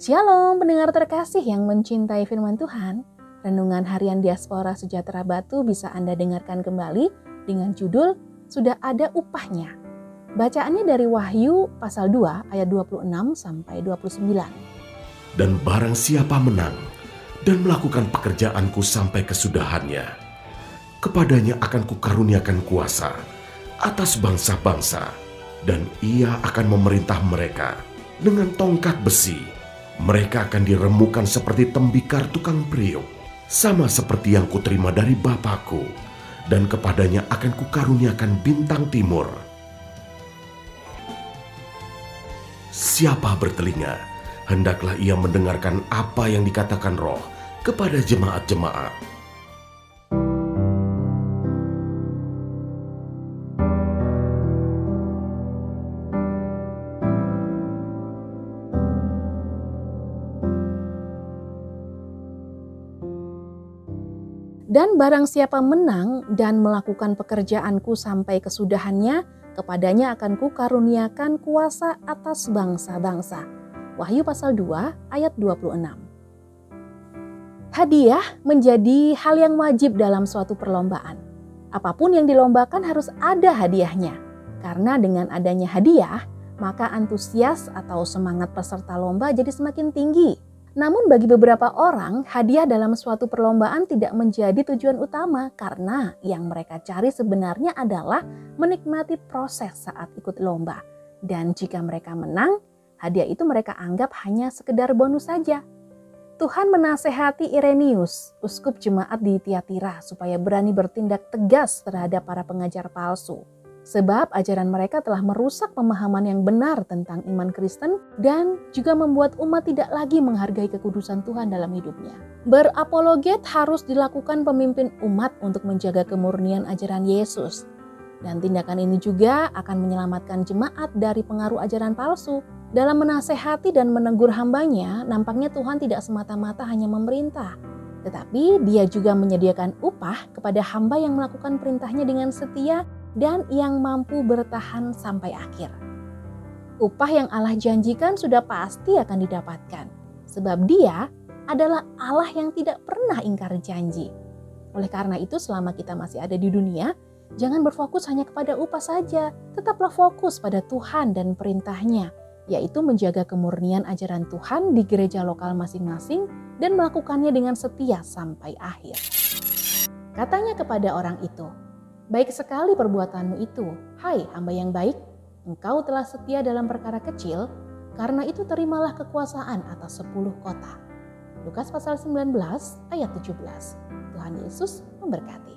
Shalom pendengar terkasih yang mencintai firman Tuhan. Renungan harian diaspora sejahtera batu bisa Anda dengarkan kembali dengan judul Sudah Ada Upahnya. Bacaannya dari Wahyu pasal 2 ayat 26 sampai 29. Dan barang siapa menang dan melakukan pekerjaanku sampai kesudahannya, kepadanya akan kukaruniakan kuasa atas bangsa-bangsa, dan ia akan memerintah mereka dengan tongkat besi mereka akan diremukan seperti tembikar tukang priuk, sama seperti yang kuterima dari Bapakku, dan kepadanya akan kukaruniakan bintang timur. Siapa bertelinga, hendaklah ia mendengarkan apa yang dikatakan roh kepada jemaat-jemaat. Dan barang siapa menang dan melakukan pekerjaanku sampai kesudahannya, kepadanya akan kukaruniakan kuasa atas bangsa-bangsa. Wahyu pasal 2 ayat 26. Hadiah menjadi hal yang wajib dalam suatu perlombaan. Apa pun yang dilombakan harus ada hadiahnya. Karena dengan adanya hadiah, maka antusias atau semangat peserta lomba jadi semakin tinggi namun bagi beberapa orang, hadiah dalam suatu perlombaan tidak menjadi tujuan utama karena yang mereka cari sebenarnya adalah menikmati proses saat ikut lomba. Dan jika mereka menang, hadiah itu mereka anggap hanya sekedar bonus saja. Tuhan menasehati Irenius, uskup jemaat di Tiatira, supaya berani bertindak tegas terhadap para pengajar palsu. Sebab ajaran mereka telah merusak pemahaman yang benar tentang iman Kristen dan juga membuat umat tidak lagi menghargai kekudusan Tuhan dalam hidupnya. Berapologet harus dilakukan pemimpin umat untuk menjaga kemurnian ajaran Yesus. Dan tindakan ini juga akan menyelamatkan jemaat dari pengaruh ajaran palsu. Dalam menasehati dan menegur hambanya, nampaknya Tuhan tidak semata-mata hanya memerintah, tetapi dia juga menyediakan upah kepada hamba yang melakukan perintahnya dengan setia dan yang mampu bertahan sampai akhir. Upah yang Allah janjikan sudah pasti akan didapatkan, sebab Dia adalah Allah yang tidak pernah ingkar janji. Oleh karena itu, selama kita masih ada di dunia, jangan berfokus hanya kepada upah saja, tetaplah fokus pada Tuhan dan perintahnya, yaitu menjaga kemurnian ajaran Tuhan di gereja lokal masing-masing dan melakukannya dengan setia sampai akhir. Katanya kepada orang itu, Baik sekali perbuatanmu itu, hai hamba yang baik, engkau telah setia dalam perkara kecil, karena itu terimalah kekuasaan atas sepuluh kota. Lukas pasal 19 ayat 17. Tuhan Yesus memberkati.